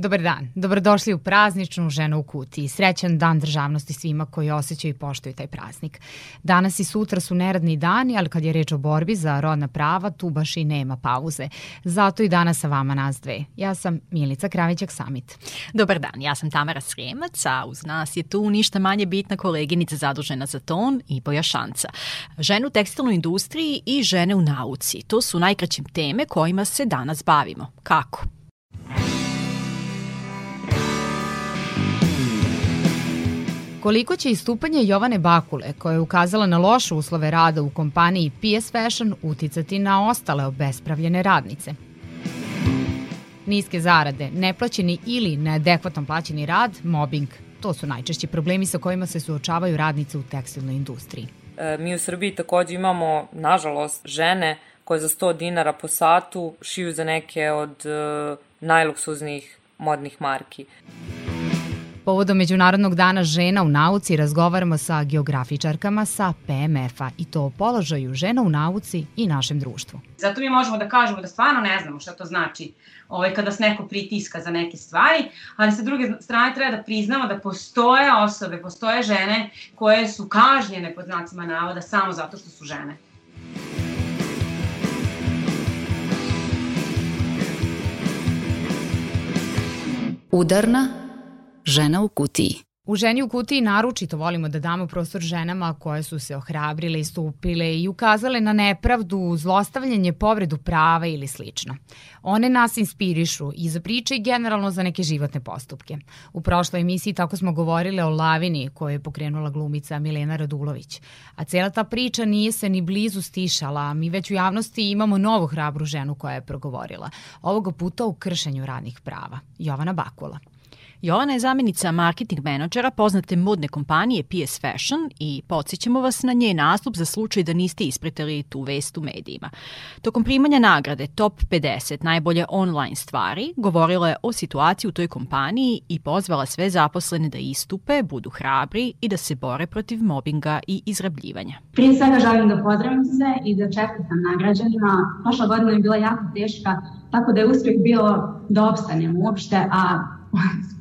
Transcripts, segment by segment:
Dobar dan, dobrodošli u prazničnu ženu u kutiji. Srećan dan državnosti svima koji osjećaju i poštuju taj praznik. Danas i sutra su neradni dani, ali kad je reč o borbi za rodna prava, tu baš i nema pauze. Zato i danas sa vama nas dve. Ja sam Milica Kravićak Samit. Dobar dan, ja sam Tamara Sremac, a uz nas je tu ništa manje bitna koleginica zadužena za ton i Boja Šanca. Žene u tekstilnoj industriji i žene u nauci. To su najkraćim teme kojima se danas bavimo. Kako? Koliko će istupanje Jovane Bakule, koja je ukazala na loše uslove rada u kompaniji PS Fashion, uticati na ostale obespravljene radnice? Niske zarade, neplaćeni ili neadekvatan plaćeni rad, mobbing. To su najčešći problemi sa kojima se suočavaju radnice u tekstilnoj industriji. E, mi u Srbiji takođe imamo, nažalost, žene koje za 100 dinara po satu šiju za neke od e, najluksuznijih modnih marki. Povodom Međunarodnog dana žena u nauci razgovaramo sa geografičarkama sa PMF-a i to o položaju žena u nauci i našem društvu. Zato mi možemo da kažemo da stvarno ne znamo šta to znači ovaj, kada se neko pritiska za neke stvari, ali sa druge strane treba da priznamo da postoje osobe, postoje žene koje su kažnjene pod znacima navoda samo zato što su žene. Udarna Žena u kutiji. U ženi u kutiji naručito volimo da damo prostor ženama koje su se ohrabrile, istupile i ukazale na nepravdu, zlostavljanje, povredu prava ili slično. One nas inspirišu i za priče i generalno za neke životne postupke. U prošloj emisiji tako smo govorile o lavini koju je pokrenula glumica Milena Radulović. A cela ta priča nije se ni blizu stišala, mi već u javnosti imamo novu hrabru ženu koja je progovorila. Ovoga puta u kršenju radnih prava. Jovana Bakula. Jovana je zamenica marketing menadžera poznate modne kompanije PS Fashion i podsjećamo vas na nje nastup za slučaj da niste ispretali tu vest u medijima. Tokom primanja nagrade Top 50 najbolje online stvari govorila je o situaciji u toj kompaniji i pozvala sve zaposlene da istupe, budu hrabri i da se bore protiv mobinga i izrabljivanja. Prije svega želim da pozdravim se i da čestitam nagrađanima. Prošla godina je bila jako teška, tako da je uspjeh bio da opstanemo uopšte, a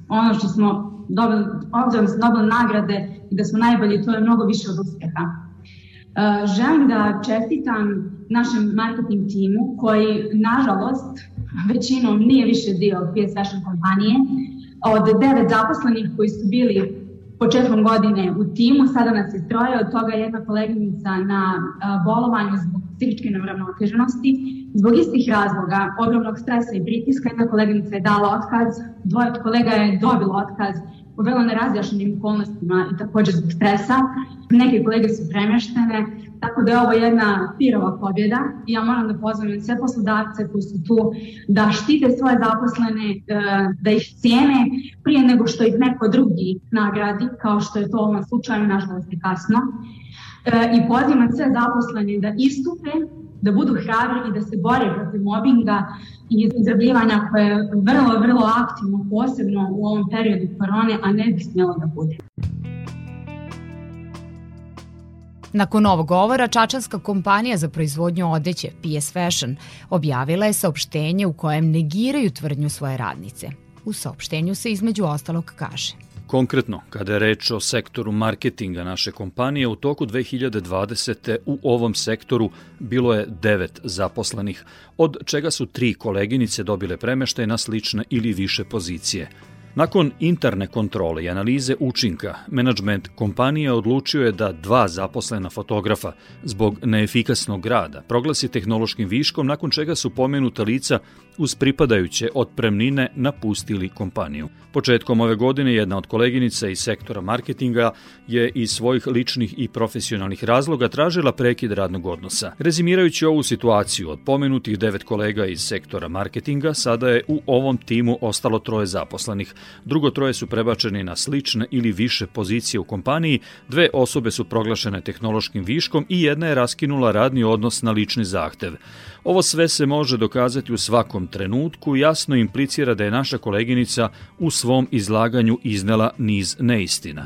ono što smo dobili, obzirom da smo dobili nagrade i da smo najbolji, to je mnogo više od uspeha. E, želim da čestitam našem marketing timu koji, nažalost, većinom nije više dio PS Fashion kompanije. Od devet zaposlenih koji su bili početkom godine u timu, sada nas je troje, od toga je jedna koleginica na e, bolovanju zbog psihičke neuravnoteženosti. Zbog istih razloga, ogromnog stresa i pritiska, jedna koleginica je dala otkaz, dvoje od kolega je dobilo otkaz u vrlo nerazjašnjenim okolnostima i takođe zbog stresa. Neke kolege su premeštene, tako da je ovo jedna pirova pobjeda i ja moram da pozovem sve poslodavce koji su tu da štite svoje zaposlene, e, da ih cijene prije nego što ih neko drugi nagradi, kao što je to u ovom slučaju, nažalost kasno. E, I pozivam sve zaposlene da istupe da budu hrabri i da se bore protiv mobinga i izrabljivanja koje je vrlo, vrlo aktivno, posebno u ovom periodu korone, a ne bi smjelo da bude. Nakon ovog govora, čačanska kompanija za proizvodnju odeće PS Fashion objavila je saopštenje u kojem negiraju tvrdnju svoje radnice. U saopštenju se između ostalog kaže – Konkretno, kada je reč o sektoru marketinga naše kompanije, u toku 2020. u ovom sektoru bilo je devet zaposlenih, od čega su tri koleginice dobile premeštaj na slične ili više pozicije – Nakon interne kontrole i analize učinka, menadžment kompanije odlučio je da dva zaposlena fotografa zbog neefikasnog rada proglasi tehnološkim viškom nakon čega su pomenuta lica uz pripadajuće otpremnine napustili kompaniju. Početkom ove godine jedna od koleginica iz sektora marketinga je iz svojih ličnih i profesionalnih razloga tražila prekid radnog odnosa. Rezimirajući ovu situaciju od pomenutih devet kolega iz sektora marketinga, sada je u ovom timu ostalo troje zaposlenih, drugo troje su prebačeni na slične ili više pozicije u kompaniji, dve osobe su proglašene tehnološkim viškom i jedna je raskinula radni odnos na lični zahtev. Ovo sve se može dokazati u svakom trenutku, jasno implicira da je naša koleginica u svom izlaganju iznela niz neistina.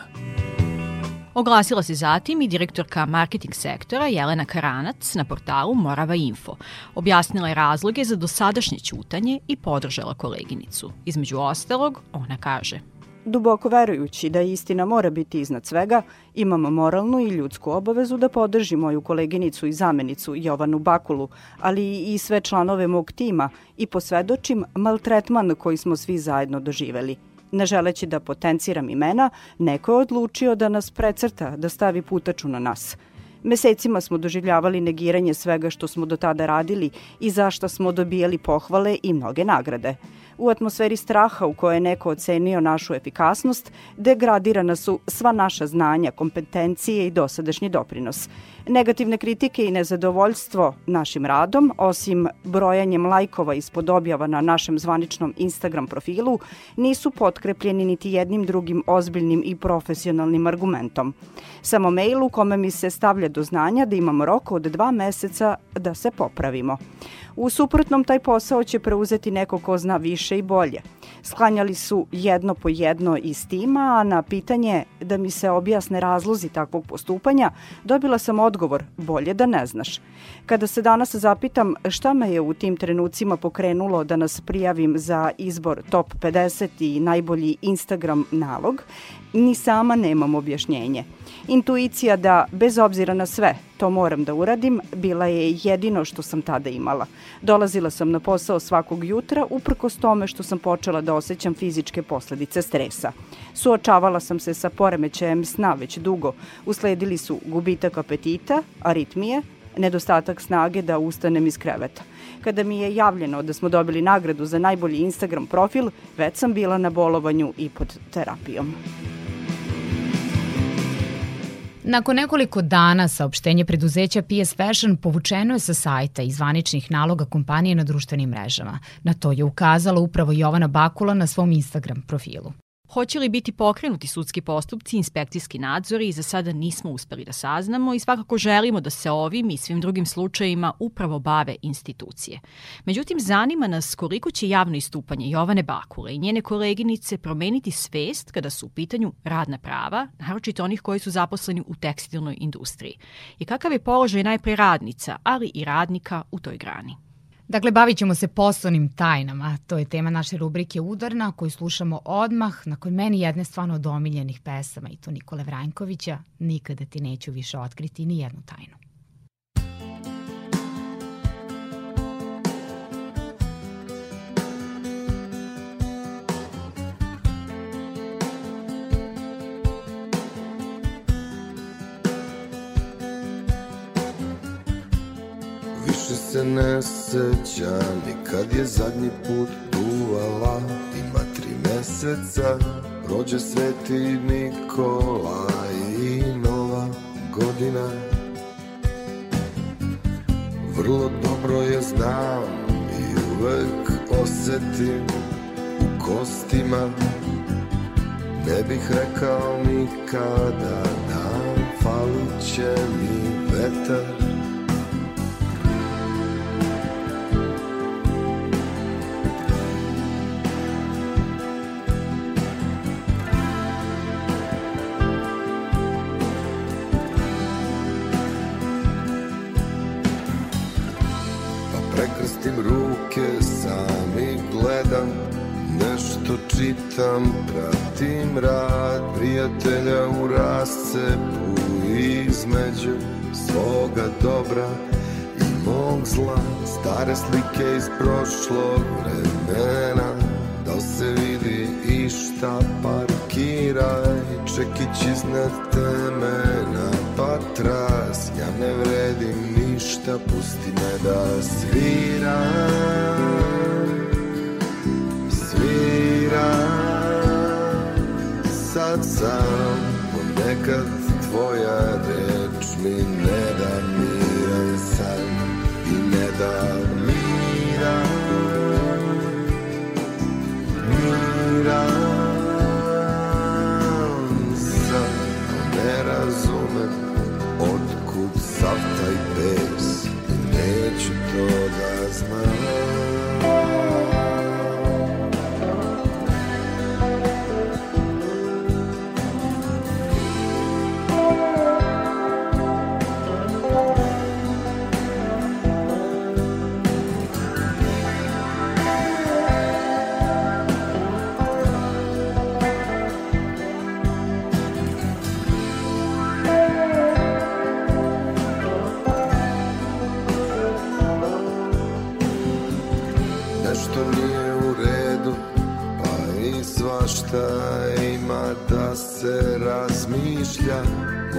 Oglasila se zatim i direktorka marketing sektora Jelena Karanac na portalu Morava Info. Objasnila je razloge za dosadašnje ćutanje i podržala koleginicu. Između ostalog, ona kaže – Duboko verujući da istina mora biti iznad svega, imam moralnu i ljudsku obavezu da podržim moju koleginicu i zamenicu Jovanu Bakulu, ali i sve članove mog tima i posvedočim maltretman koji smo svi zajedno doživeli. Ne želeći da potenciram imena, neko je odlučio da nas precrta, da stavi putaču na nas. Mesecima smo doživljavali negiranje svega što smo do tada radili i zašto smo dobijali pohvale i mnoge nagrade. U atmosferi straha u kojoj je neko ocenio našu efikasnost, degradirana su sva naša znanja, kompetencije i dosadašnji doprinos. Negativne kritike i nezadovoljstvo našim radom, osim brojanjem lajkova ispod objava na našem zvaničnom Instagram profilu, nisu potkrepljeni niti jednim drugim ozbiljnim i profesionalnim argumentom. Samo mail u kome mi se stavlja do znanja da imamo rok od dva meseca da se popravimo. U suprotnom, taj posao će preuzeti neko ko zna više i bolje. Sklanjali su jedno po jedno iz tima, a na pitanje da mi se objasne razlozi takvog postupanja, dobila sam odgovor, bolje da ne znaš. Kada se danas zapitam šta me je u tim trenucima pokrenulo da nas prijavim za izbor top 50 i najbolji Instagram nalog, ni sama nemam objašnjenje. Intuicija da, bez obzira na sve, to moram da uradim, bila je jedino što sam tada imala. Dolazila sam na posao svakog jutra, uprkos tome što sam počela da osjećam fizičke posledice stresa. Suočavala sam se sa poremećajem sna već dugo. Usledili su gubitak apetita, aritmije, nedostatak snage da ustanem iz kreveta. Kada mi je javljeno da smo dobili nagradu za najbolji Instagram profil, već sam bila na bolovanju i pod terapijom. Nakon nekoliko dana saopštenje preduzeća PS Fashion povučeno je sa sajta i zvaničnih naloga kompanije na društvenim mrežama. Na to je ukazala upravo Jovana Bakula na svom Instagram profilu. Hoće li biti pokrenuti sudski postupci, inspekcijski nadzori, za sada nismo uspeli da saznamo i svakako želimo da se ovim i svim drugim slučajima upravo bave institucije. Međutim, zanima nas koliko će javno istupanje Jovane Bakule i njene koleginice promeniti svest kada su u pitanju radna prava, naročito onih koji su zaposleni u tekstilnoj industriji. I kakav je položaj najpre radnica, ali i radnika u toj grani. Dakle, bavit ćemo se poslovnim tajnama. To je tema naše rubrike Udarna koju slušamo odmah nakon meni jedne stvarno od omiljenih pesama i to Nikole Vranjkovića Nikada ti neću više otkriti ni jednu tajnu. Se ne seća ni kad je zadnji put duvala. Ima tri meseca, rođe sveti Nikola i nova godina. Vrlo dobro je znam i uvek osetim u kostima. Ne bih rekao nikada da falit će mi vetar rascepu između svoga dobra i mog zla. Stare slike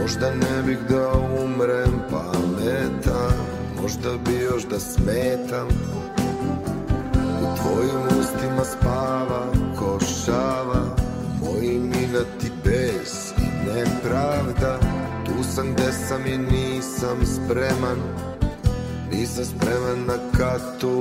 Možda ne bih da umrem pametan Možda bi još da smetam. U tvojim ustima spava košava. Moji minati bes i nepravda. Tu sam gde sam i nisam spreman. Nisam spreman na katul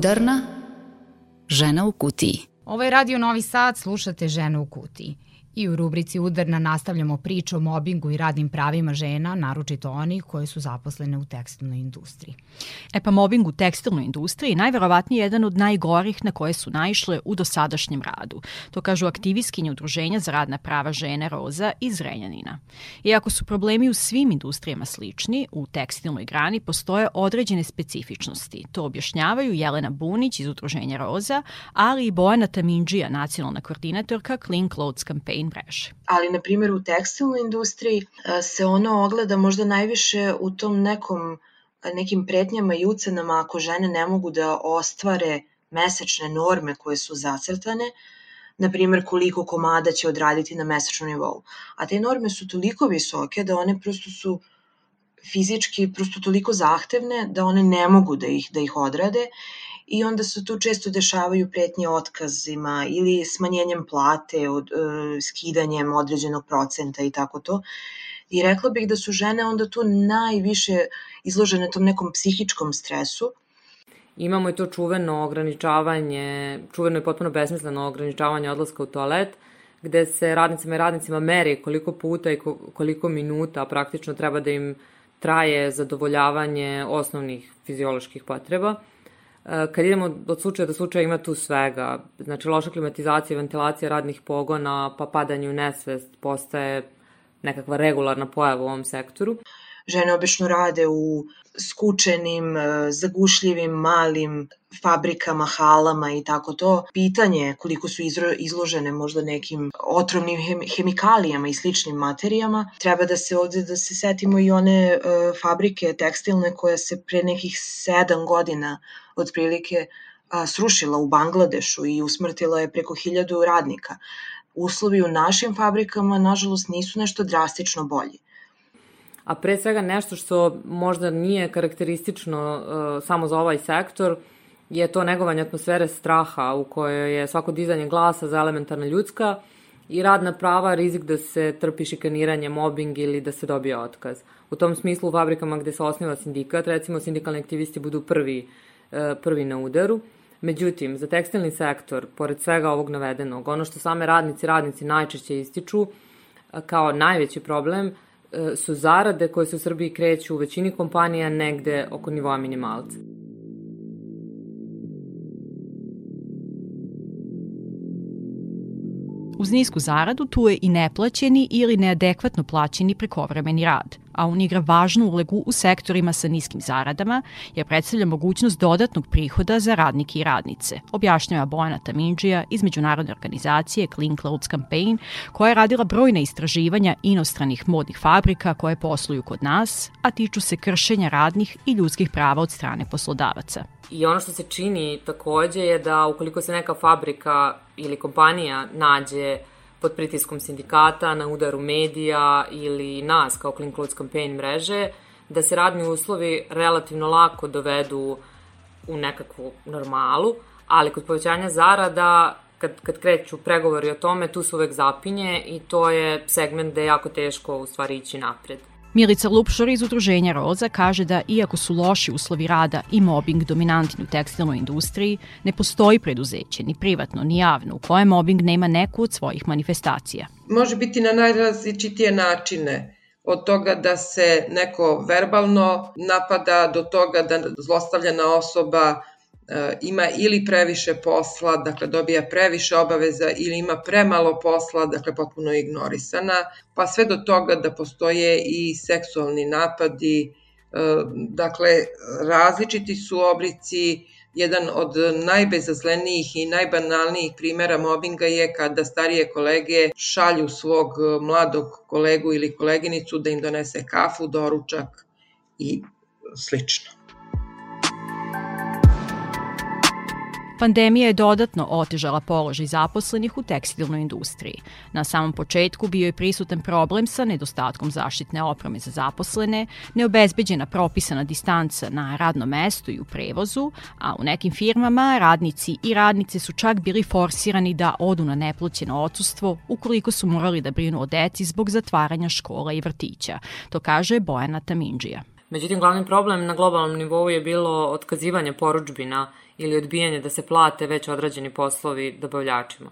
Udarna žena u kutiji. Ovo je Radio Novi Sad, slušate Ženu u kutiji. I u rubrici Udarna nastavljamo priču o mobingu i radnim pravima žena, naročito onih koje su zaposlene u tekstilnoj industriji. E pa mobbing u tekstilnoj industriji najverovatnije jedan od najgorih na koje su naišle u dosadašnjem radu. To kažu aktivistkinje Udruženja za radna prava žene Roza iz Renjanina. Iako su problemi u svim industrijama slični, u tekstilnoj grani postoje određene specifičnosti. To objašnjavaju Jelena Bunić iz Udruženja Roza, ali i Bojana Tamindžija, nacionalna koordinatorka Clean Clothes Campaign mreže. Ali, na primjer, u tekstilnoj industriji se ono ogleda možda najviše u tom nekom nekim pretnjama i ucenama ako žene ne mogu da ostvare mesečne norme koje su zacrtane, na primjer koliko komada će odraditi na mesečnom nivou. A te norme su toliko visoke da one prosto su fizički prosto toliko zahtevne da one ne mogu da ih, da ih odrade i onda se tu često dešavaju pretnje otkazima ili smanjenjem plate, od, e, skidanjem određenog procenta i tako to. I rekla bih da su žene onda tu najviše izložene tom nekom psihičkom stresu. Imamo i to čuveno ograničavanje, čuveno i potpuno besmisleno ograničavanje odlaska u toalet, gde se radnicima i radnicima meri koliko puta i koliko minuta praktično treba da im traje zadovoljavanje osnovnih fizioloških potreba. Kad idemo od slučaja do slučaja ima tu svega, znači loša klimatizacija, ventilacija radnih pogona, pa padanje u nesvest postaje nekakva regularna pojava u ovom sektoru. Žene obično rade u skučenim, e, zagušljivim, malim fabrikama, halama i tako to. Pitanje je koliko su izložene možda nekim otrovnim hemikalijama i sličnim materijama. Treba da se ovde da se setimo i one uh, fabrike tekstilne koja se pre nekih sedam godina otprilike srušila u Bangladešu i usmrtila je preko hiljadu radnika. Uslovi u našim fabrikama, nažalost, nisu nešto drastično bolji a pre svega nešto što možda nije karakteristično uh, samo za ovaj sektor, je to negovanje atmosfere straha u kojoj je svako dizanje glasa za elementarna ljudska i radna prava rizik da se trpi šikaniranje, mobbing ili da se dobije otkaz. U tom smislu u fabrikama gde se osniva sindikat, recimo sindikalni aktivisti budu prvi, uh, prvi na udaru. Međutim, za tekstilni sektor, pored svega ovog navedenog, ono što same radnici radnici najčešće ističu uh, kao najveći problem – su zarade koje se u Srbiji kreću u većini kompanija negde oko nivoa minimalca. Uz nisku zaradu tu je i neplaćeni ili neadekvatno plaćeni prekovremeni rad, a on igra važnu ulogu u sektorima sa niskim zaradama jer predstavlja mogućnost dodatnog prihoda za radnike i radnice, objašnjava Bojana Tamindžija iz međunarodne organizacije Clean Clothes Campaign koja je radila brojna istraživanja inostranih modnih fabrika koje posluju kod nas, a tiču se kršenja radnih i ljudskih prava od strane poslodavaca. I ono što se čini takođe je da ukoliko se neka fabrika ili kompanija nađe pod pritiskom sindikata, na udaru medija ili nas kao Clean Clothes Campaign mreže, da se radni uslovi relativno lako dovedu u nekakvu normalu, ali kod povećanja zarada, kad, kad kreću pregovori o tome, tu se uvek zapinje i to je segment gde je jako teško u stvari ići napred. Milica Lupšor iz Udruženja Roza kaže da iako su loši uslovi rada i mobbing dominantni u tekstilnoj industriji, ne postoji preduzeće, ni privatno, ni javno, u kojem mobbing nema neku od svojih manifestacija. Može biti na najrazličitije načine od toga da se neko verbalno napada do toga da zlostavljena osoba ima ili previše posla, dakle dobija previše obaveza ili ima premalo posla, dakle potpuno ignorisana, pa sve do toga da postoje i seksualni napadi, e, dakle različiti su oblici, jedan od najbezazlenijih i najbanalnijih primera mobinga je kada starije kolege šalju svog mladog kolegu ili koleginicu da im donese kafu, doručak i slično. Pandemija je dodatno otežala položaj zaposlenih u tekstilnoj industriji. Na samom početku bio je prisutan problem sa nedostatkom zaštitne opreme za zaposlene, neobezbeđena propisana distanca na radnom mestu i u prevozu, a u nekim firmama radnici i radnice su čak bili forsirani da odu na neploćeno odsustvo ukoliko su morali da brinu o deci zbog zatvaranja škola i vrtića. To kaže Bojana Tamindžija. Međutim, glavni problem na globalnom nivou je bilo otkazivanje poručbina ili odbijanje da se plate već odrađeni poslovi dobavljačima.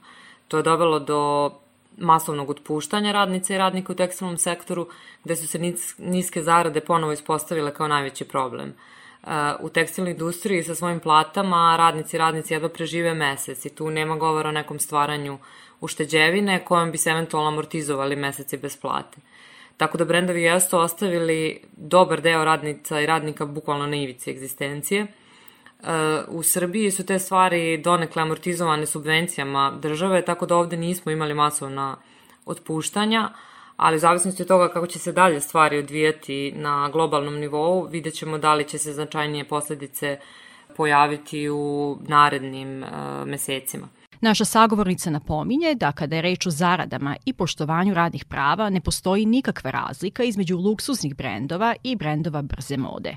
To je dovelo do masovnog otpuštanja radnice i radnika u tekstilnom sektoru, gde su se niske zarade ponovo ispostavile kao najveći problem. Uh, u tekstilnoj industriji sa svojim platama radnici i radnici jedva prežive mesec i tu nema govora o nekom stvaranju ušteđevine kojom bi se eventualno amortizovali meseci bez plate. Tako da brendovi jesu ostavili dobar deo radnica i radnika bukvalno na ivici egzistencije – u Srbiji su te stvari donekle amortizovane subvencijama države, tako da ovde nismo imali masovna otpuštanja, ali u zavisnosti od toga kako će se dalje stvari odvijati na globalnom nivou, vidjet ćemo da li će se značajnije posledice pojaviti u narednim uh, mesecima. Naša sagovornica napominje da kada je reč o zaradama i poštovanju radnih prava ne postoji nikakva razlika između luksuznih brendova i brendova brze mode.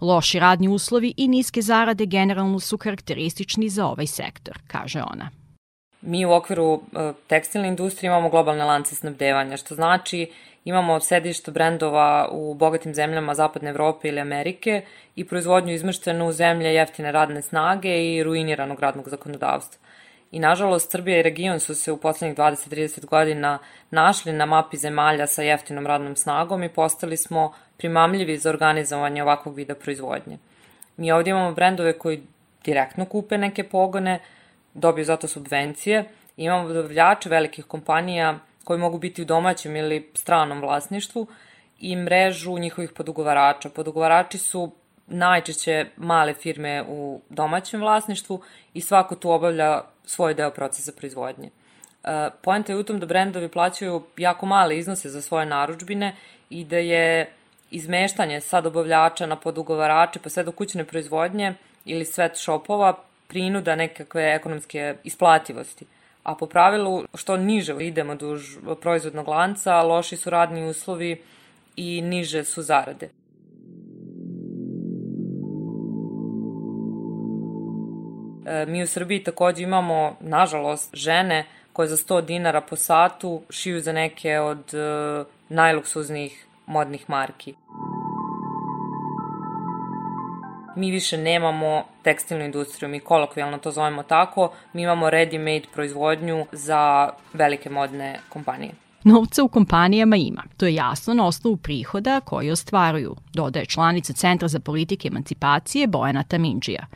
Loši radni uslovi i niske zarade generalno su karakteristični za ovaj sektor, kaže ona. Mi u okviru e, tekstilne industrije imamo globalne lance snabdevanja, što znači imamo sedište brendova u bogatim zemljama Zapadne Evrope ili Amerike i proizvodnju izmeštenu u zemlje jeftine radne snage i ruiniranog radnog zakonodavstva. I nažalost, Srbija i region su se u poslednjih 20-30 godina našli na mapi zemalja sa jeftinom radnom snagom i postali smo primamljivi za organizovanje ovakvog vida proizvodnje. Mi ovdje imamo brendove koji direktno kupe neke pogone, dobiju zato subvencije, imamo dobavljače velikih kompanija koji mogu biti u domaćem ili stranom vlasništvu i mrežu njihovih podugovarača. Podugovarači su najčešće male firme u domaćem vlasništvu i svako tu obavlja svoj deo procesa proizvodnje. E, poenta je u tom da brendovi plaćaju jako male iznose za svoje naručbine i da je izmeštanje sa dobavljača na podugovarače pa sve do kućne proizvodnje ili svet shopova prinuda nekakve ekonomske isplativosti. A po pravilu, što niže idemo duž proizvodnog lanca, loši su radni uslovi i niže su zarade. Mi u Srbiji takođe imamo, nažalost, žene koje za 100 dinara po satu šiju za neke od e, najluksuznijih modnih marki. Mi više nemamo tekstilnu industriju, mi kolokvijalno to zovemo tako, mi imamo ready-made proizvodnju za velike modne kompanije. Novca u kompanijama ima. To je jasno na osnovu prihoda koji ostvaruju, dodaje članica Centra za politike emancipacije Bojana Tamindžija.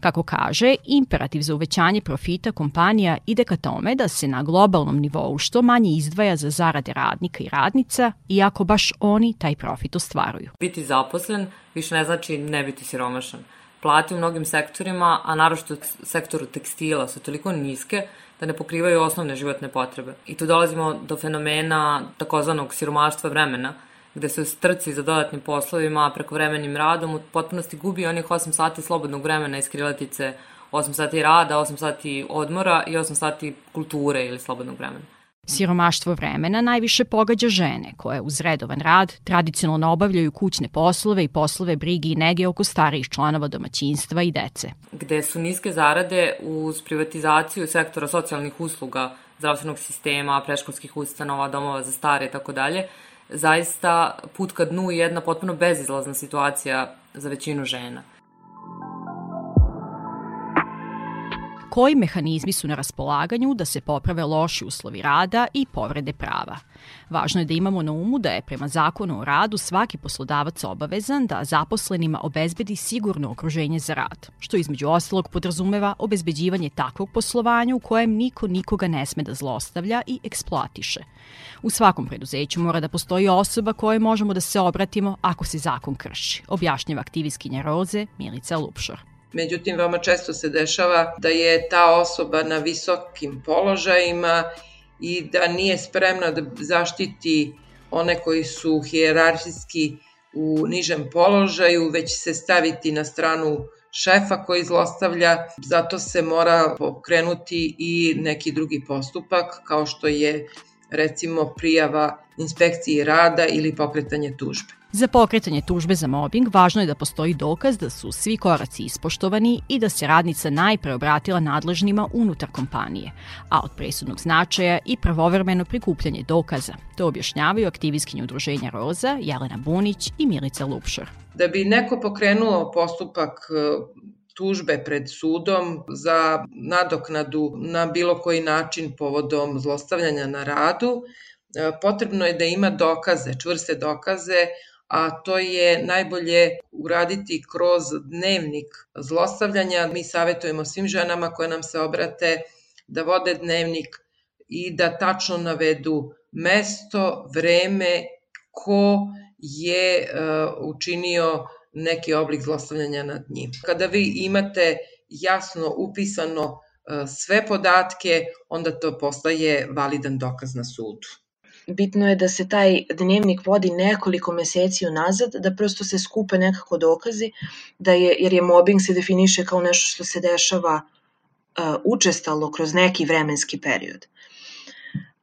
Kako kaže, imperativ za uvećanje profita kompanija ide ka tome da se na globalnom nivou što manje izdvaja za zarade radnika i radnica, iako baš oni taj profit ostvaruju. Biti zaposlen više ne znači ne biti siromašan. Plati u mnogim sektorima, a naročito u sektoru tekstila, su toliko niske da ne pokrivaju osnovne životne potrebe. I tu dolazimo do fenomena takozvanog siromaštva vremena, gde se u strci za dodatnim poslovima, prekovremenim radom, u potpunosti gubi onih 8 sati slobodnog vremena iz krilatice 8 sati rada, 8 sati odmora i 8 sati kulture ili slobodnog vremena. Siromaštvo vremena najviše pogađa žene, koje uz redovan rad tradicionalno obavljaju kućne poslove i poslove brigi i nege oko starijih članova domaćinstva i dece. Gde su niske zarade uz privatizaciju sektora socijalnih usluga, zdravstvenog sistema, preškolskih ustanova, domova za stare i tako dalje, zaista put ka dnu je jedna potpuno bezizlazna situacija za većinu žena. Koji mehanizmi su na raspolaganju da se poprave loši uslovi rada i povrede prava. Važno je da imamo na umu da je prema zakonu o radu svaki poslodavac obavezan da zaposlenima obezbedi sigurno okruženje za rad, što između ostalog podrazumeva obezbeđivanje takvog poslovanja u kojem niko nikoga ne sme da zlostavlja i eksploatiše. U svakom preduzeću mora da postoji osoba kojoj možemo da se obratimo ako se zakon krši, objašnjava aktivistkinja Roze Milica Lupšor. Međutim, veoma često se dešava da je ta osoba na visokim položajima i da nije spremna da zaštiti one koji su hijerarhijski u nižem položaju, već se staviti na stranu šefa koji zlostavlja, zato se mora pokrenuti i neki drugi postupak, kao što je recimo prijava inspekciji rada ili pokretanje tužbe. Za pokretanje tužbe za mobbing važno je da postoji dokaz da su svi koraci ispoštovani i da se radnica najpre obratila nadležnima unutar kompanije, a od presudnog značaja i pravovremeno prikupljanje dokaza. To objašnjavaju aktivistkinje udruženja Roza, Jelena Bunić i Milica Lupšor. Da bi neko pokrenuo postupak e, tužbe pred sudom za nadoknadu na bilo koji način povodom zlostavljanja na radu, e, potrebno je da ima dokaze, čvrste dokaze a to je najbolje uraditi kroz dnevnik zlostavljanja. Mi savjetujemo svim ženama koje nam se obrate da vode dnevnik i da tačno navedu mesto, vreme, ko je uh, učinio neki oblik zlostavljanja nad njim. Kada vi imate jasno upisano uh, sve podatke, onda to postaje validan dokaz na sudu bitno je da se taj dnevnik vodi nekoliko meseci unazad, da prosto se skupe nekako dokazi, da je, jer je mobbing se definiše kao nešto što se dešava uh, učestalo kroz neki vremenski period.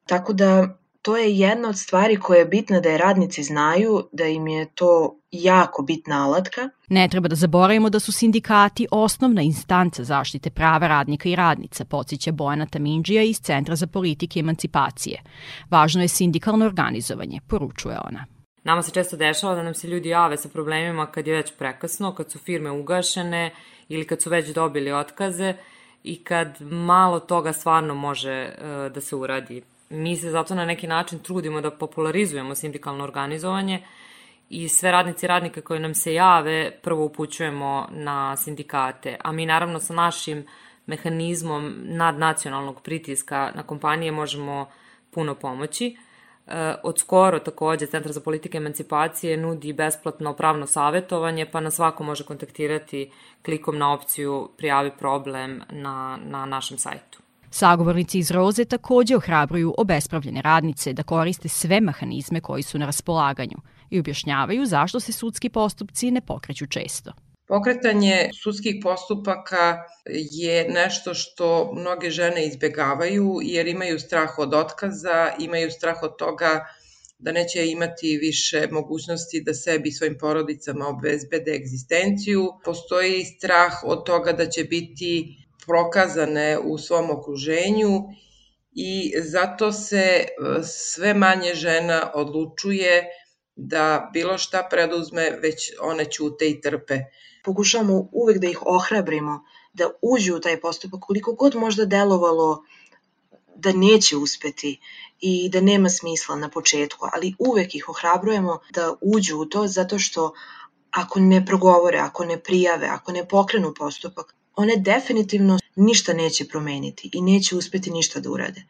Tako da to je jedna od stvari koja je bitna da je radnici znaju, da im je to jako bitna alatka. Ne treba da zaboravimo da su sindikati osnovna instanca zaštite prava radnika i radnica, podsjeća Bojana Tamindžija iz Centra za politike i emancipacije. Važno je sindikalno organizovanje, poručuje ona. Nama se često dešava da nam se ljudi jave sa problemima kad je već prekasno, kad su firme ugašene ili kad su već dobili otkaze i kad malo toga stvarno može uh, da se uradi mi se zato na neki način trudimo da popularizujemo sindikalno organizovanje i sve radnici i radnike koje nam se jave prvo upućujemo na sindikate, a mi naravno sa našim mehanizmom nadnacionalnog pritiska na kompanije možemo puno pomoći. E, od skoro takođe Centar za politike emancipacije nudi besplatno pravno savetovanje, pa na svako može kontaktirati klikom na opciju prijavi problem na, na našem sajtu. Sagovornici iz Roze takođe ohrabruju obespravljene radnice da koriste sve mehanizme koji su na raspolaganju i objašnjavaju zašto se sudski postupci ne pokreću često. Pokretanje sudskih postupaka je nešto što mnoge žene izbegavaju jer imaju strah od otkaza, imaju strah od toga da neće imati više mogućnosti da sebi i svojim porodicama obezbede egzistenciju. Postoji strah od toga da će biti prokazane u svom okruženju i zato se e, sve manje žena odlučuje da bilo šta preduzme, već one ćute i trpe. Pokušavamo uvek da ih ohrabrimo, da uđu u taj postupak, koliko god možda delovalo da neće uspeti i da nema smisla na početku, ali uvek ih ohrabrujemo da uđu u to zato što ako ne progovore, ako ne prijave, ako ne pokrenu postupak, one definitivno ništa neće promeniti i neće uspeti ništa da urade.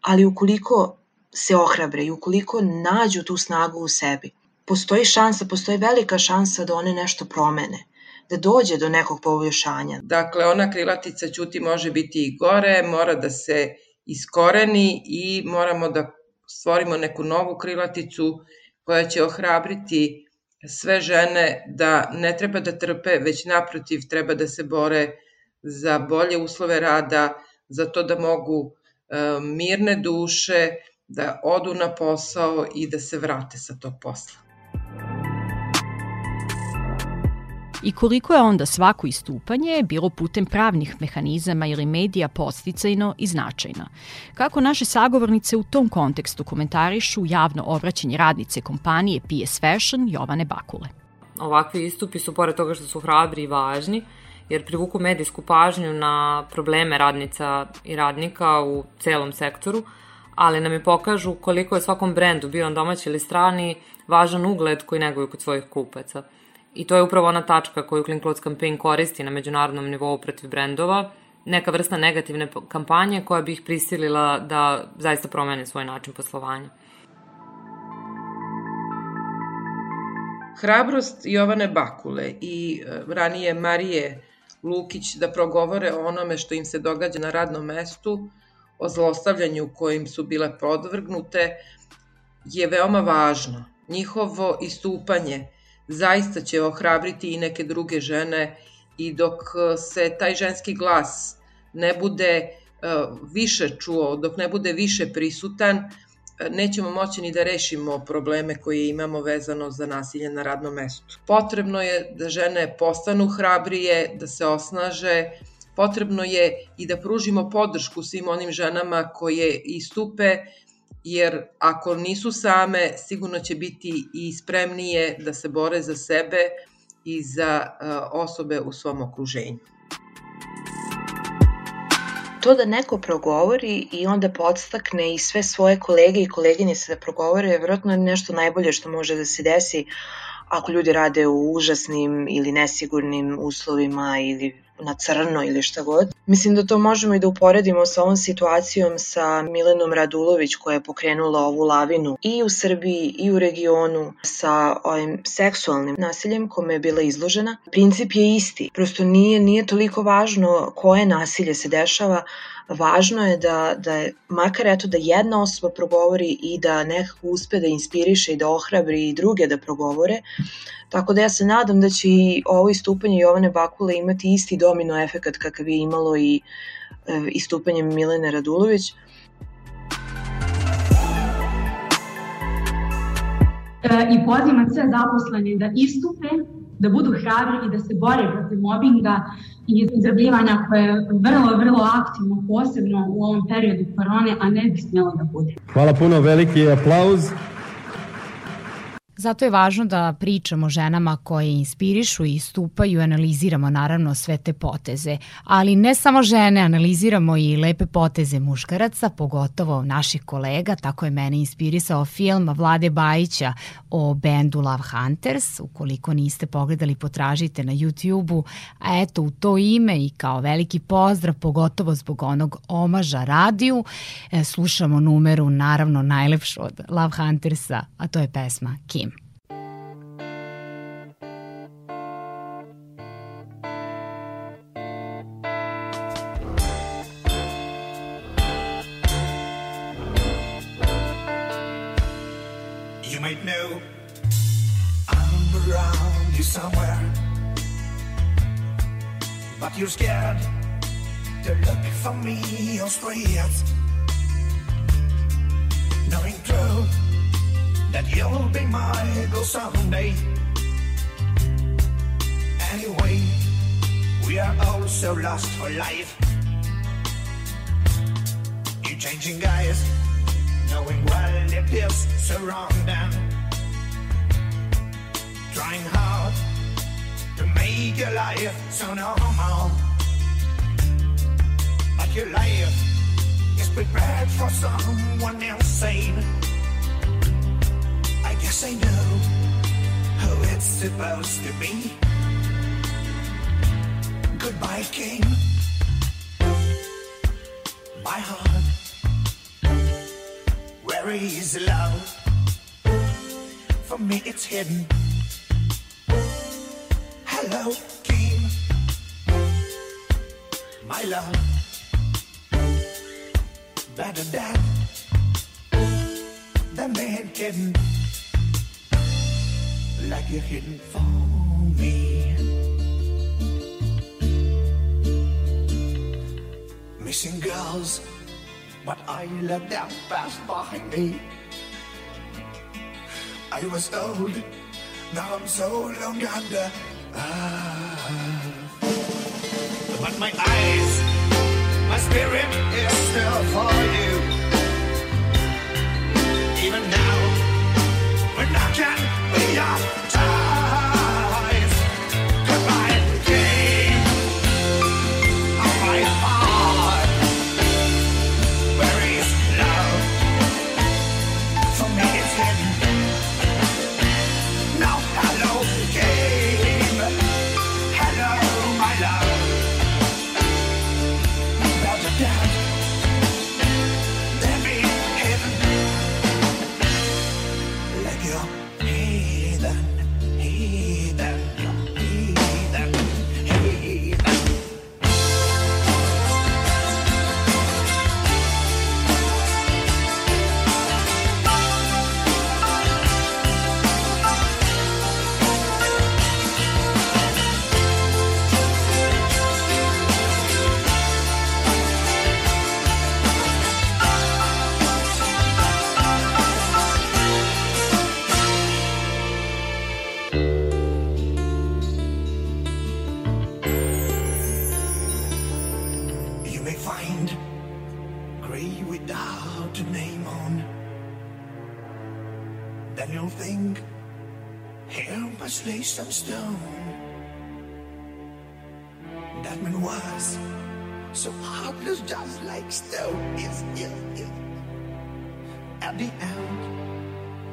Ali ukoliko se ohrabre i ukoliko nađu tu snagu u sebi, postoji šansa, postoji velika šansa da one nešto promene da dođe do nekog poboljšanja. Dakle, ona krilatica ćuti može biti i gore, mora da se iskoreni i moramo da stvorimo neku novu krilaticu koja će ohrabriti sve žene da ne treba da trpe, već naprotiv treba da se bore za bolje uslove rada, za to da mogu e, mirne duše da odu na posao i da se vrate sa tog posla. I koliko je onda svako istupanje bilo putem pravnih mehanizama ili medija posticajno i značajno? Kako naše sagovornice u tom kontekstu komentarišu javno obraćanje radnice kompanije PS Fashion Jovane Bakule? Ovakvi istupi su, pored toga što su hrabri i važni, jer privuku medijsku pažnju na probleme radnica i radnika u celom sektoru, ali nam i pokažu koliko je svakom brendu, bio on domaći ili strani, važan ugled koji neguju kod svojih kupaca. I to je upravo ona tačka koju Clean Clothes Campaign koristi na međunarodnom nivou protiv brendova, neka vrsta negativne kampanje koja bi ih prisilila da zaista promene svoj način poslovanja. Hrabrost Jovane Bakule i e, ranije Marije Lukić da progovore o onome što im se događa na radnom mestu, o zlostavljanju kojim su bile podvrgnute, je veoma važno. Njihovo istupanje zaista će ohrabriti i neke druge žene i dok se taj ženski glas ne bude e, više čuo, dok ne bude više prisutan, nećemo moći ni da rešimo probleme koje imamo vezano za nasilje na radnom mestu. Potrebno je da žene postanu hrabrije, da se osnaže, potrebno je i da pružimo podršku svim onim ženama koje istupe, jer ako nisu same, sigurno će biti i spremnije da se bore za sebe i za osobe u svom okruženju. To da neko progovori i onda podstakne i sve svoje kolege i koleginice da progovore je vjerojatno nešto najbolje što može da se desi ako ljudi rade u užasnim ili nesigurnim uslovima ili na crno ili šta god. Mislim da to možemo i da uporedimo sa ovom situacijom sa Milenom Radulović koja je pokrenula ovu lavinu i u Srbiji i u regionu sa ovim seksualnim nasiljem kome je bila izložena. Princip je isti, prosto nije, nije toliko važno koje nasilje se dešava, važno je da, da je, makar eto da jedna osoba progovori i da nekako uspe da inspiriše i da ohrabri i druge da progovore, Tako da ja se nadam da će i ovo istupanje Jovane Bakule imati isti domino efekat kakav je imalo i e, istupanje Milene Radulović. E, I pozivam sve zaposlene da istupe, da budu hrabri i da se bore protiv mobinga i izrabljivanja koje je vrlo, vrlo aktivno, posebno u ovom periodu korone, a ne bi smjelo da bude. Hvala puno, veliki aplauz. Zato je važno da pričamo ženama koje inspirišu i stupaju, analiziramo naravno sve te poteze. Ali ne samo žene, analiziramo i lepe poteze muškaraca, pogotovo naših kolega, tako je mene inspirisao film Vlade Bajića o bendu Love Hunters. Ukoliko niste pogledali, potražite na YouTube-u. A eto, u to ime i kao veliki pozdrav, pogotovo zbog onog omaža radiju, e, slušamo numeru, naravno najlepšu od Love Huntersa, a to je pesma Kim. You're scared to look for me on streets. Knowing true that you'll be my girl someday. Anyway, we are all so lost for life. You're changing guys, knowing well it is wrong then. Trying hard to make your life so normal. But your life is prepared for someone insane. I guess I know who it's supposed to be. Goodbye, King. My heart, where is love? For me, it's hidden Hello, King. My love. Better than the man kidding. Like you're hidden for me. Missing girls, but I let them pass behind me. I was old, now I'm so long under ah. but my eyes, my spirit is still for you. Even now, when I can be your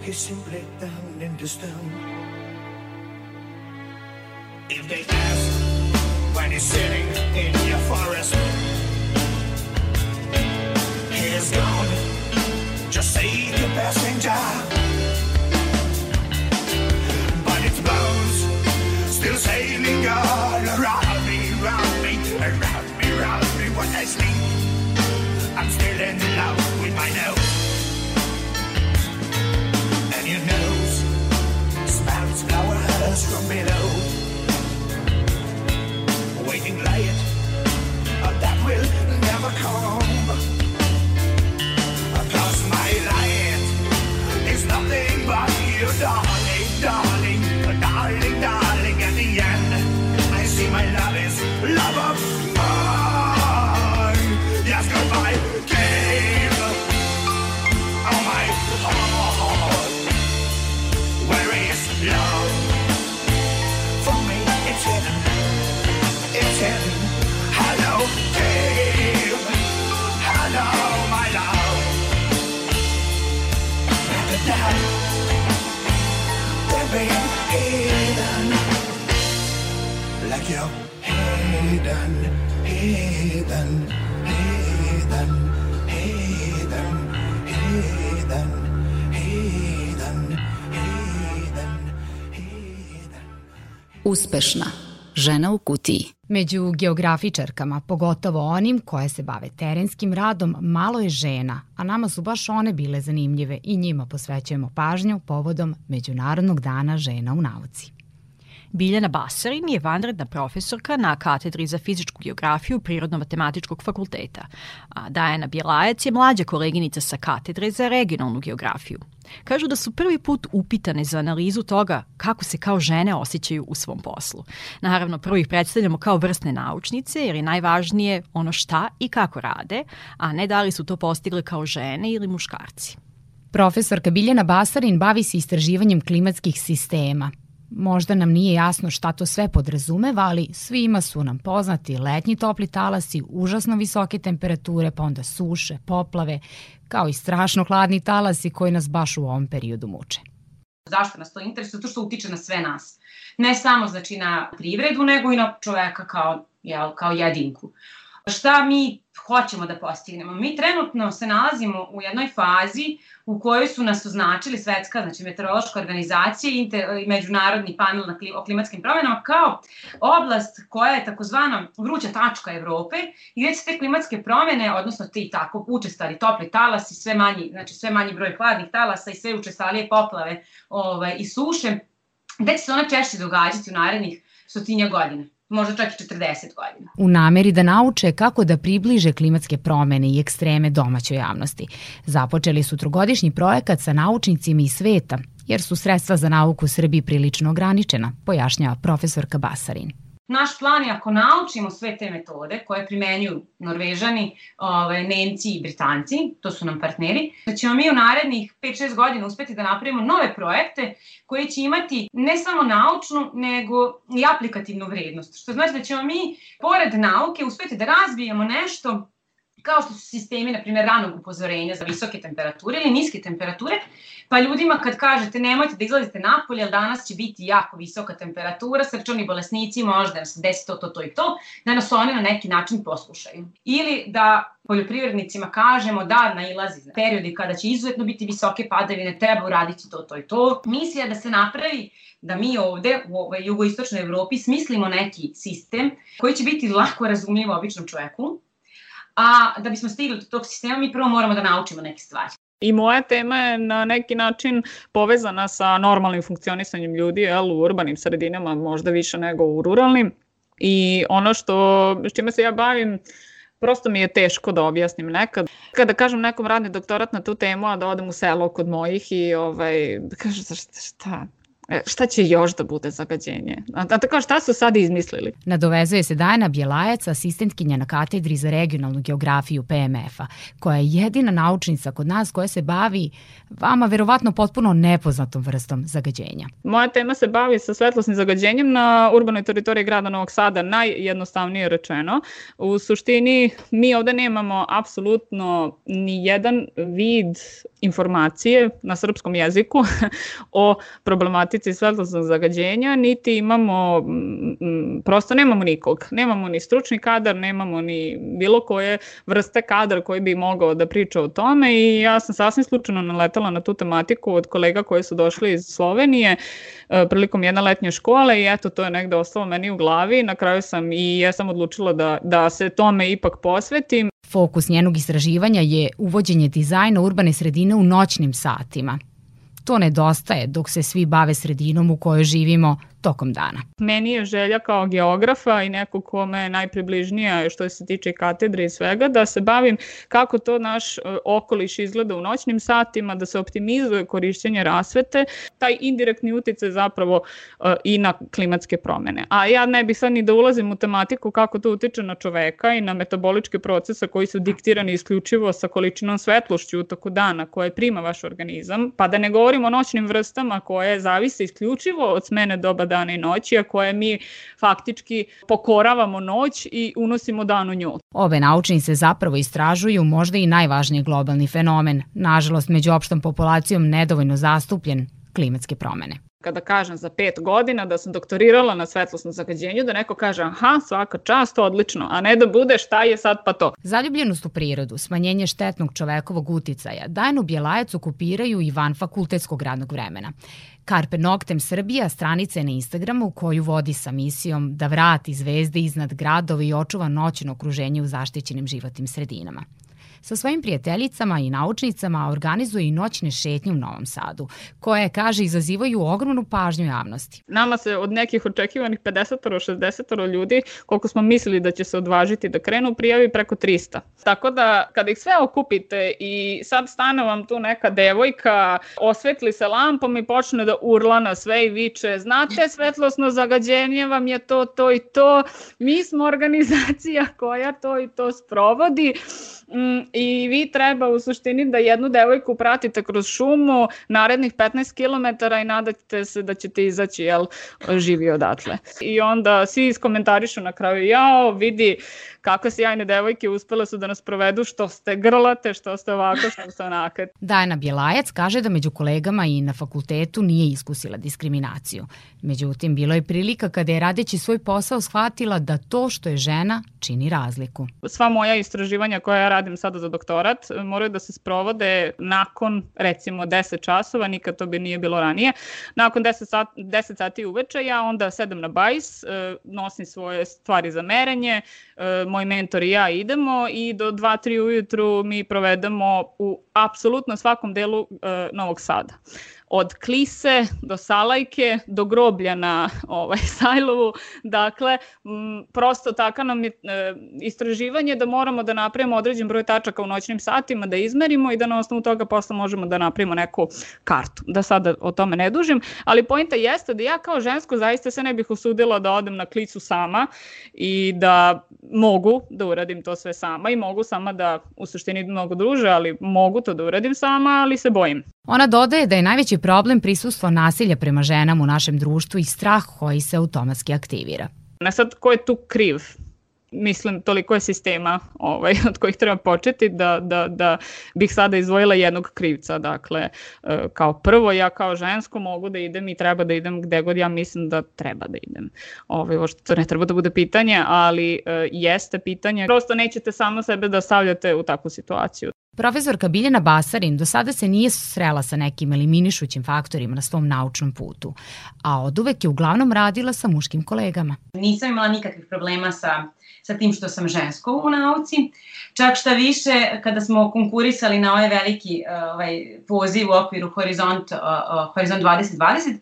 he simply turned into stone. If they ask when he's sitting in your forest, he is gone. Just say the passenger. But its bones still sailing all around me, around me, around me, around me when I sleep. I'm still in love with my nose. Flowers from below. Waiting light, that will never come. Cause my light is nothing but you, darling, heathen, heathen, heathen, heathen, heathen. Uspešna. Žena u kutiji. Među geografičarkama, pogotovo onim koje se bave terenskim radom, malo je žena, a nama su baš one bile zanimljive i njima posvećujemo pažnju povodom Međunarodnog dana žena u nauci. Biljana Basarin je vanredna profesorka na katedri za fizičku geografiju Prirodno-matematičkog fakulteta, a Dajana Bjelajac je mlađa koleginica sa katedre za regionalnu geografiju. Kažu da su prvi put upitane za analizu toga kako se kao žene osjećaju u svom poslu. Naravno, prvo ih predstavljamo kao vrstne naučnice, jer je najvažnije ono šta i kako rade, a ne da li su to postigle kao žene ili muškarci. Profesorka Biljana Basarin bavi se istraživanjem klimatskih sistema, Možda nam nije jasno šta to sve podrazumeva, ali svima su nam poznati letnji topli talasi, užasno visoke temperature, pa onda suše, poplave, kao i strašno hladni talasi koji nas baš u ovom periodu muče. Zašto nas to interesuje? Zato što utiče na sve nas. Ne samo znači na privredu, nego i na čoveka kao, jel, kao jedinku. Šta mi hoćemo da postignemo? Mi trenutno se nalazimo u jednoj fazi u kojoj su nas označili svetska, znači meteorološka organizacija i, međunarodni panel na kli, o klimatskim promjenama kao oblast koja je takozvana vruća tačka Evrope i gde će te klimatske promjene, odnosno ti tako učestali topli talasi, sve manji, znači sve manji broj hladnih talasa i sve učestalije poplave ovaj, i suše, gde će se ona češće događati u narednih stotinja godina možda čak i 40 godina. U nameri da nauče kako da približe klimatske promene i ekstreme domaćoj javnosti. Započeli su trogodišnji projekat sa naučnicima iz sveta, jer su sredstva za nauku u Srbiji prilično ograničena, pojašnjava profesorka Basarin. Naš plan je ako naučimo sve te metode koje primenjuju Norvežani, ovaj, Nemci i Britanci, to su nam partneri, da ćemo mi u narednih 5-6 godina uspeti da napravimo nove projekte koji će imati ne samo naučnu, nego i aplikativnu vrednost. Što znači da ćemo mi, pored nauke, uspeti da razvijemo nešto kao što su sistemi, na primjer, ranog upozorenja za visoke temperature ili niske temperature, pa ljudima kad kažete nemojte da izlazite napolje, jer danas će biti jako visoka temperatura, srčani bolesnici, možda se desi to, to, to i to, da nas oni na neki način poslušaju. Ili da poljoprivrednicima kažemo da nailazi na periodi kada će izuzetno biti visoke padavine, treba uraditi to, to i to. Misija da se napravi da mi ovde u ovoj jugoistočnoj Evropi smislimo neki sistem koji će biti lako razumljiv običnom čoveku, a da bismo stigli do tog sistema mi prvo moramo da naučimo neke stvari. I moja tema je na neki način povezana sa normalnim funkcionisanjem ljudi jel, u urbanim sredinama, možda više nego u ruralnim. I ono što, s čime se ja bavim, prosto mi je teško da objasnim nekad. Kada kažem nekom radni doktorat na tu temu, a da odem u selo kod mojih i ovaj, da kažem šta, šta, šta će još da bude zagađenje? A, a tako šta su sad izmislili? Nadovezuje se Dajana Bjelajac, asistentkinja na katedri za regionalnu geografiju PMF-a, koja je jedina naučnica kod nas koja se bavi vama verovatno potpuno nepoznatom vrstom zagađenja. Moja tema se bavi sa svetlosnim zagađenjem na urbanoj teritoriji grada Novog Sada, najjednostavnije rečeno. U suštini mi ovde nemamo apsolutno ni jedan vid informacije na srpskom jeziku o problematici svetlosnog zagađenja, niti imamo, prosto nemamo nikog. Nemamo ni stručni kadar, nemamo ni bilo koje vrste kadar koji bi mogao da priča o tome i ja sam sasvim slučajno naletala na tu tematiku od kolega koji su došli iz Slovenije e, prilikom jedne letnje škole i eto to je negde ostalo meni u glavi. Na kraju sam i ja sam odlučila da, da se tome ipak posvetim. Fokus njenog istraživanja je uvođenje dizajna urbane sredine u noćnim satima. To nedostaje dok se svi bave sredinom u kojoj živimo tokom dana. Meni je želja kao geografa i neko kome je najpribližnija što se tiče katedre i svega, da se bavim kako to naš e, okoliš izgleda u noćnim satima, da se optimizuje korišćenje rasvete, taj indirektni uticaj zapravo e, i na klimatske promene. A ja ne bih sad ni da ulazim u tematiku kako to utiče na čoveka i na metaboličke procese koji su diktirani isključivo sa količinom svetlošću u toku dana koje prima vaš organizam, pa da ne govorimo o noćnim vrstama koje zavise isključivo od smene doba dana i noći, a koje mi faktički pokoravamo noć i unosimo dan u nju. Ove naučnice zapravo istražuju možda i najvažniji globalni fenomen, nažalost među opštom populacijom nedovoljno zastupljen, klimatske promene kada kažem za pet godina da sam doktorirala na svetlosnom zagađenju, da neko kaže aha, svaka čast, odlično, a ne da bude šta je sad pa to. Zaljubljenost u prirodu, smanjenje štetnog čovekovog uticaja, Dajanu Bjelajac okupiraju i van fakultetskog radnog vremena. Carpe Noctem Srbija stranica je na Instagramu koju vodi sa misijom da vrati zvezde iznad gradova i očuva noćno okruženje u zaštićenim životnim sredinama. Sa svojim prijateljicama i naučnicama organizuje i noćne šetnje u Novom Sadu, koje, kaže, izazivaju ogromnu pažnju javnosti. Nama se od nekih očekivanih 50-60 ljudi, koliko smo mislili da će se odvažiti da krenu, prijavi preko 300. Tako da, kada ih sve okupite i sad stane vam tu neka devojka, osvetli se lampom i počne da urla na sve i viče, znate, svetlosno zagađenje vam je to, to i to, mi smo organizacija koja to i to sprovodi Mm, I vi treba u suštini da jednu devojku pratite kroz šumu narednih 15 km i nadate se da ćete izaći jel, živi odatle. I onda svi iskomentarišu na kraju, jao, vidi, kakve sjajne devojke uspele su da nas provedu, što ste grlate, što ste ovako, što ste onako. Dajana Bjelajac kaže da među kolegama i na fakultetu nije iskusila diskriminaciju. Međutim, bilo je prilika kada je radeći svoj posao shvatila da to što je žena čini razliku. Sva moja istraživanja koja ja radim sada za doktorat moraju da se sprovode nakon recimo 10 časova, nikad to bi nije bilo ranije. Nakon 10, sat, 10 sati uveče ja onda sedem na bajs, e, nosim svoje stvari za merenje, e, moj mentor i ja idemo i do 2-3 ujutru mi provedemo u apsolutno svakom delu e, Novog Sada od Klise do Salajke do groblja na ovaj, Sajlovu. Dakle, m, prosto taka nam je e, istraživanje da moramo da napravimo određen broj tačaka u noćnim satima, da izmerimo i da na osnovu toga posle možemo da napravimo neku kartu. Da sada o tome ne dužim, ali pojenta jeste da ja kao žensko zaista se ne bih usudila da odem na klicu sama i da mogu da uradim to sve sama i mogu sama da u suštini mnogo druže, ali mogu to da uradim sama, ali se bojim. Ona dodaje da je najveći problem prisustvo nasilja prema ženama u našem društvu i strah koji se automatski aktivira. Na sad, ko je tu kriv? mislim, toliko je sistema ovaj, od kojih treba početi da, da, da bih sada izdvojila jednog krivca. Dakle, e, kao prvo, ja kao žensko mogu da idem i treba da idem gde god ja mislim da treba da idem. Ovaj, ovo što to ne treba da bude pitanje, ali e, jeste pitanje. Prosto nećete samo sebe da stavljate u takvu situaciju. Profesorka Biljana Basarin do sada se nije srela sa nekim eliminišućim faktorima na svom naučnom putu, a od uvek je uglavnom radila sa muškim kolegama. Nisam imala nikakvih problema sa, sa tim što sam žensko u nauci. Čak šta više, kada smo konkurisali na ovaj veliki ovaj, poziv u okviru Horizont, Horizont 2020, E,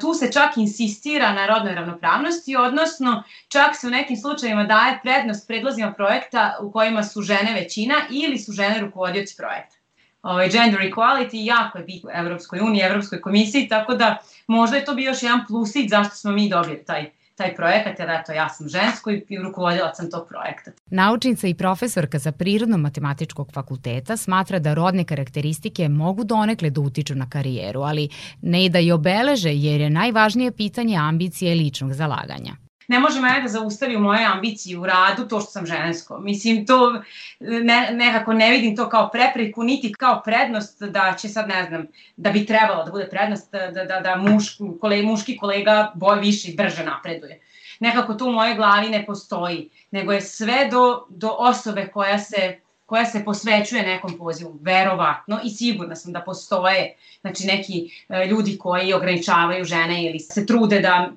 tu se čak insistira na rodnoj ravnopravnosti, odnosno čak se u nekim slučajima daje prednost predlozima projekta u kojima su žene većina ili su žene rukovodioci projekta. Ovaj, gender equality jako je bitno Evropskoj uniji, Evropskoj komisiji, tako da možda je to bio još jedan plusić zašto smo mi dobili taj taj projekat, jer eto, ja sam žensko i rukovodila sam tog projekta. Naučnica i profesorka za prirodno-matematičkog fakulteta smatra da rodne karakteristike mogu donekle da utiču na karijeru, ali ne i da je obeleže jer je najvažnije pitanje ambicije i ličnog zalaganja ne može mene da zaustavi u moje ambicije u radu to što sam žensko. Mislim, to ne, nekako ne vidim to kao prepreku, niti kao prednost da će sad, ne znam, da bi trebalo da bude prednost da, da, da muš, kolega, muški kolega boj više i brže napreduje. Nekako to u mojoj glavi ne postoji, nego je sve do, do osobe koja se koja se posvećuje nekom pozivu, verovatno i sigurna sam da postoje znači neki e, ljudi koji ograničavaju žene ili se trude da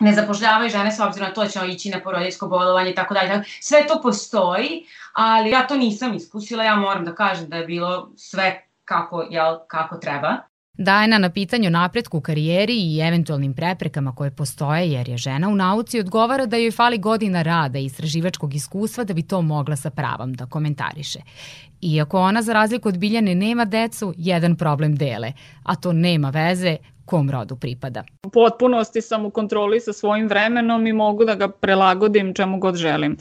ne zapošljavaju žene s obzirom na to da će ići na porodiljsko bolovanje i tako dalje. Sve to postoji, ali ja to nisam iskusila, ja moram da kažem da je bilo sve kako, jel, kako treba. Dajna na pitanju napretku u karijeri i eventualnim preprekama koje postoje jer je žena u nauci odgovara da joj fali godina rada i istraživačkog iskustva da bi to mogla sa pravom da komentariše. Iako ona za razliku od Biljane nema decu, jedan problem dele, a to nema veze kom rodu pripada. U potpunosti sam u kontroli sa svojim vremenom i mogu da ga prelagodim čemu god želim.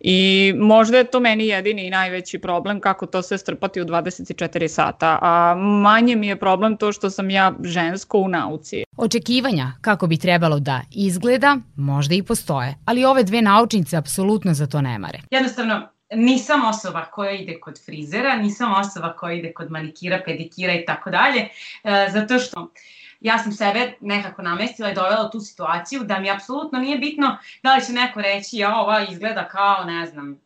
I možda je to meni jedini i najveći problem kako to sve strpati u 24 sata, a manje mi je problem to što sam ja žensko u nauci. Očekivanja kako bi trebalo da izgleda možda i postoje, ali ove dve naučnice apsolutno za to ne mare. Jednostavno, nisam osoba koja ide kod frizera, nisam osoba koja ide kod manikira, pedikira i tako dalje, e, zato što ja sam sebe nekako namestila i dovela u tu situaciju da mi apsolutno nije bitno da li će neko reći ja ova izgleda kao, ne znam,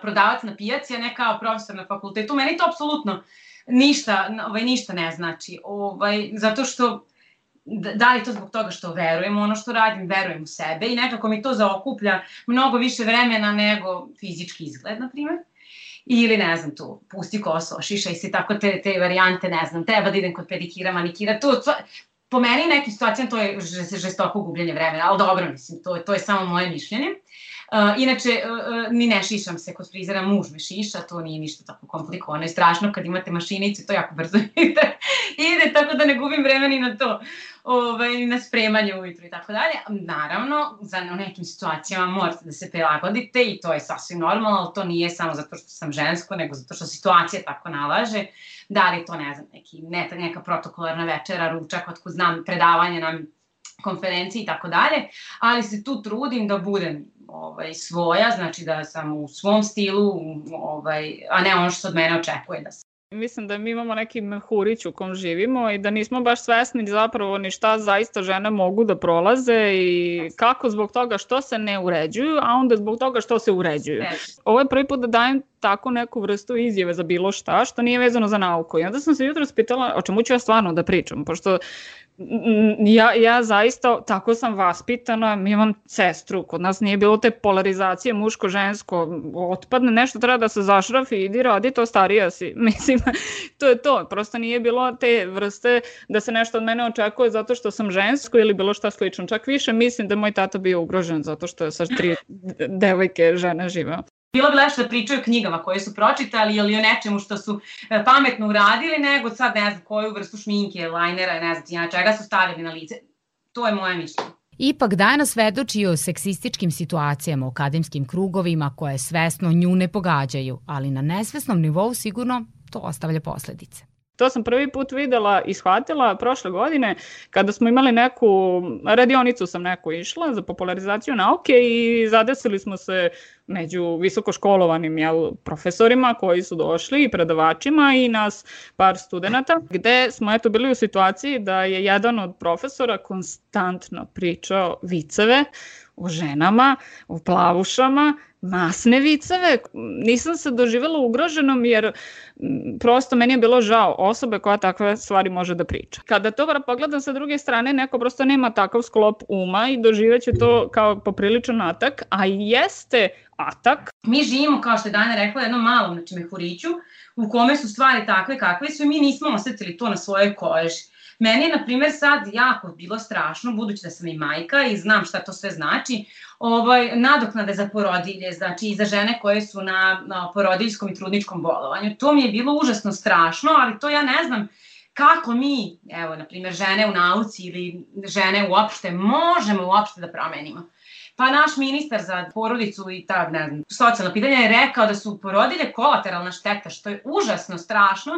prodavac na pijaci, a ne kao profesor na fakultetu. Meni to apsolutno ništa, ovaj, ništa ne znači. Ovaj, zato što da li to zbog toga što verujem ono što radim, verujem u sebe i nekako mi to zaokuplja mnogo više vremena nego fizički izgled, na primjer. Ili, ne znam, tu, pusti koso, šišaj se, tako te, te varijante, ne znam, treba da idem kod pedikira, manikira, to, po meni nekim situacijama to je žestoko gubljenje vremena, ali dobro, mislim, to, to je samo moje mišljenje. Uh, inače, uh, uh, ni ne šišam se kod frizera, muž me šiša, to nije ništa tako komplikovano i strašno kad imate mašinicu, to jako brzo ide, ide tako da ne gubim vremena na to, ovaj, na spremanje ujutru i tako dalje. Naravno, za nekim situacijama morate da se prilagodite i to je sasvim normalno, ali to nije samo zato što sam žensko, nego zato što situacija tako nalaže. Da li to, ne znam, neki, ne, neka protokolarna večera, ručak, otko znam, predavanje nam konferenciji i tako dalje, ali se tu trudim da budem ovaj, svoja, znači da sam u svom stilu, ovaj, a ne ono što od mene očekuje da Mislim da mi imamo neki mehurić u kom živimo i da nismo baš svesni zapravo ni šta zaista žene mogu da prolaze i kako zbog toga što se ne uređuju, a onda zbog toga što se uređuju. Ovo je prvi put da dajem tako neku vrstu izjave za bilo šta što nije vezano za nauku. I onda sam se jutro spitala o čemu ću ja stvarno da pričam, pošto ja, ja zaista tako sam vaspitana, imam sestru, kod nas nije bilo te polarizacije muško-žensko, otpadne nešto treba da se zašrafi, idi radi to starija si, mislim, to je to, prosto nije bilo te vrste da se nešto od mene očekuje zato što sam žensko ili bilo šta slično, čak više mislim da moj tata bio ugrožen zato što je sa tri devojke žene živeo. Bilo bi lepše da pričaju o knjigama koje su pročitali ili o nečemu što su e, pametno uradili, nego sad ne znam koju vrstu šminke, lajnera, ne znam čega su stavili na lice. To je moje mišljenje. Ipak danas svedoči o seksističkim situacijama u akademskim krugovima koje svesno nju ne pogađaju, ali na nesvesnom nivou sigurno to ostavlja posledice. To sam prvi put videla i shvatila prošle godine kada smo imali neku, radionicu sam neku išla za popularizaciju nauke i zadesili smo se među visokoškolovanim jel, profesorima koji su došli i predavačima i nas par studenta, gde smo eto bili u situaciji da je jedan od profesora konstantno pričao viceve o ženama, o plavušama, masne viceve. Nisam se doživjela ugroženom jer prosto meni je bilo žao osobe koja takve stvari može da priča. Kada to pogledam sa druge strane, neko prosto nema takav sklop uma i doživeće to kao popriličan atak, a jeste atak. Mi živimo, kao što je Dana rekla, jednom malom znači, mehuriću u kome su stvari takve kakve su i mi nismo osetili to na svojoj koži. Meni je, na primjer, sad jako bilo strašno, budući da sam i majka i znam šta to sve znači, ovaj, nadoknade za porodilje, znači i za žene koje su na, na porodiljskom i trudničkom bolovanju. To mi je bilo užasno strašno, ali to ja ne znam kako mi, evo, na primjer, žene u nauci ili žene uopšte, možemo uopšte da promenimo. Pa naš ministar za porodicu i ta, ne znam, socijalna pitanja je rekao da su porodilje kolateralna šteta, što je užasno strašno,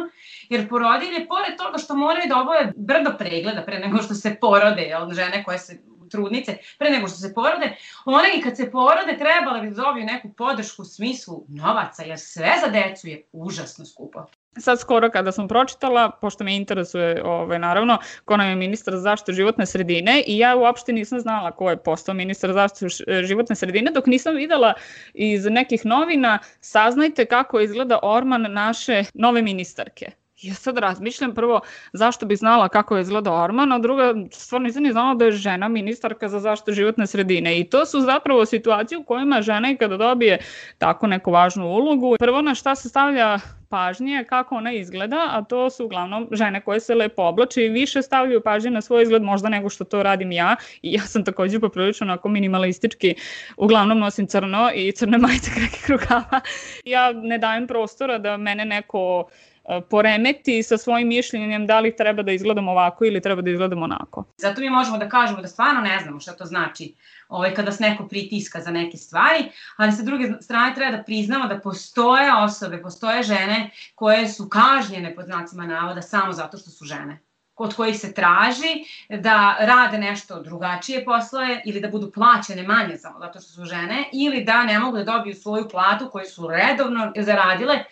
jer porodilje, pored toga što moraju da obave brdo pregleda pre nego što se porode, jel, žene koje se trudnice, pre nego što se porode, one i kad se porode trebale bi da dobiju neku podršku u smislu novaca, jer sve za decu je užasno skupo sad skoro kada sam pročitala, pošto me interesuje ovaj, naravno ko nam je ministar za zaštitu životne sredine i ja uopšte nisam znala ko je postao ministar za zaštitu životne sredine, dok nisam videla iz nekih novina, saznajte kako izgleda orman naše nove ministarke. Ja sad razmišljam prvo zašto bi znala kako je izgleda Orman, a druga stvarno nisam ni znala da je žena ministarka za zaštitu životne sredine. I to su zapravo situacije u kojima žena i kada dobije tako neku važnu ulogu, prvo na šta se stavlja pažnje kako ona izgleda, a to su uglavnom žene koje se lepo oblače i više stavljaju pažnje na svoj izgled možda nego što to radim ja i ja sam takođe poprilično onako minimalistički, uglavnom nosim crno i crne majice krakih rukava. Ja ne dajem prostora da mene neko E, poremeti sa svojim mišljenjem da li treba da izgledamo ovako ili treba da izgledamo onako. Zato mi možemo da kažemo da stvarno ne znamo šta to znači ovaj, kada se neko pritiska za neke stvari, ali sa druge strane treba da priznamo da postoje osobe, postoje žene koje su kažnjene pod znacima navoda samo zato što su žene od kojih se traži da rade nešto drugačije poslove ili da budu plaćene manje samo zato što su žene ili da ne mogu da dobiju svoju platu koju su redovno zaradile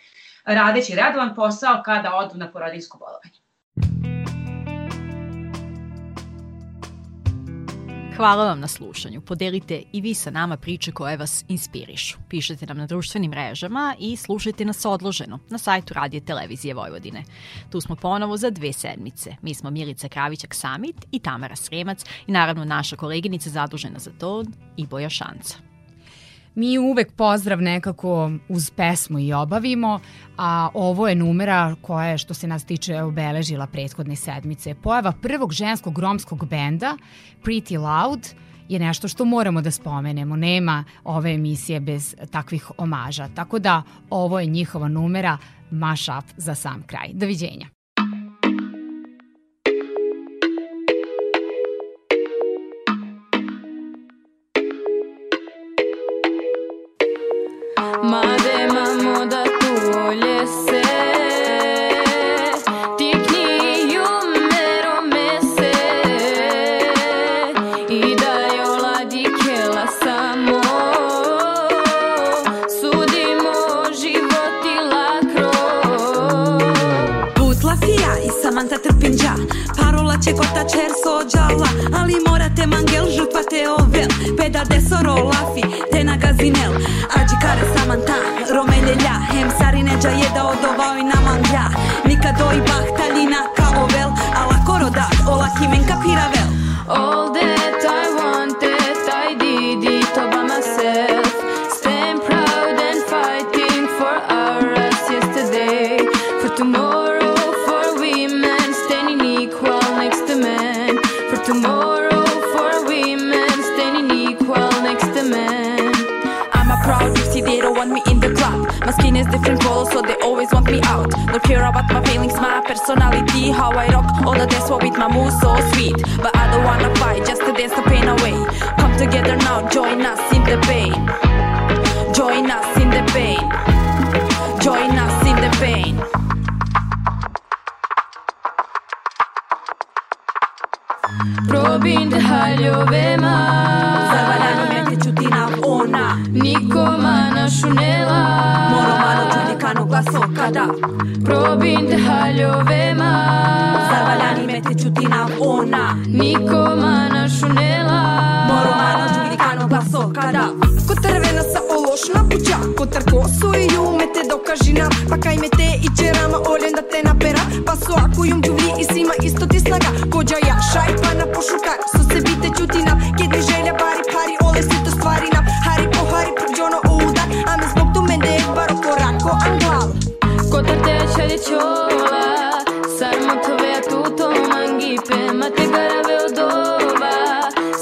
radeći redovan posao kada odu na porodiljsko bolovanje. Hvala vam na slušanju. Podelite i vi sa nama priče koje vas inspirišu. Pišite nam na društvenim mrežama i slušajte nas odloženo na sajtu Radije Televizije Vojvodine. Tu smo ponovo za dve sedmice. Mi smo Milica Kravićak Samit i Tamara Sremac i naravno naša koleginica zadužena za to i Boja Šanca. Mi uvek pozdrav nekako uz pesmu i obavimo, a ovo je numera koja je, što se nas tiče, obeležila prethodne sedmice. Pojava prvog ženskog romskog benda, Pretty Loud, je nešto što moramo da spomenemo. Nema ove emisije bez takvih omaža. Tako da ovo je njihova numera Mashup za sam kraj. Doviđenja. Ali morate mangel žrtva te ovel Peda desoro lafi te na gazinel. Ađi kare samanta romeljelja Hem sarineđa je da odovao i namangja Nikad oj bahtaljina ka ovel Ala korodat ola kimen kapiravel All always want me out. Don't care about my feelings, my personality. How I rock all the dance with my moves so sweet. But I don't wanna fight, just to dance the pain away. Come together now, join us in the pain. Join us in the pain. Join us in the pain. Probim da haljovema Zavaljano me ona. Niko mana šunela Moro malo Само гласоката Пробинте халјовема Заваляни ме те чути на она. Никома на шунела Мормано када? Гласоката Котрвена са олошна пуча Котр косо и јуме те докажина Па кај ме те и черама олен да те напера. Па со ако јум джувли и сима исто ти слага Коджа ја шајпана пошукар Со себите чутина Ке не желја бара te čali čola Sarmo tove a tuto mangipe. Ma te garave od ova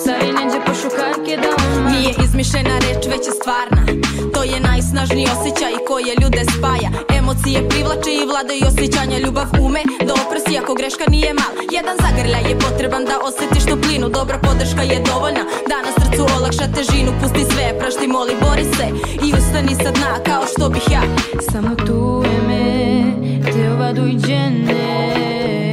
Sari neđe pošukarke da on Nije izmišljena reč, već je stvarna. To je najsnažniji osjećaj koje ljude spaja. Emocije privlače i vladaju osjećanja. Ljubav ume da oprosi ako greška nije mal Jedan zagrljaj je potreban da osjetiš toplinu. Dobra podrška je dovoljna da na srcu olakša težinu. Pusti sve, prašti, moli, bori se I ustani sa dna kao što bih ja. Samo tu je me Teu vado igiene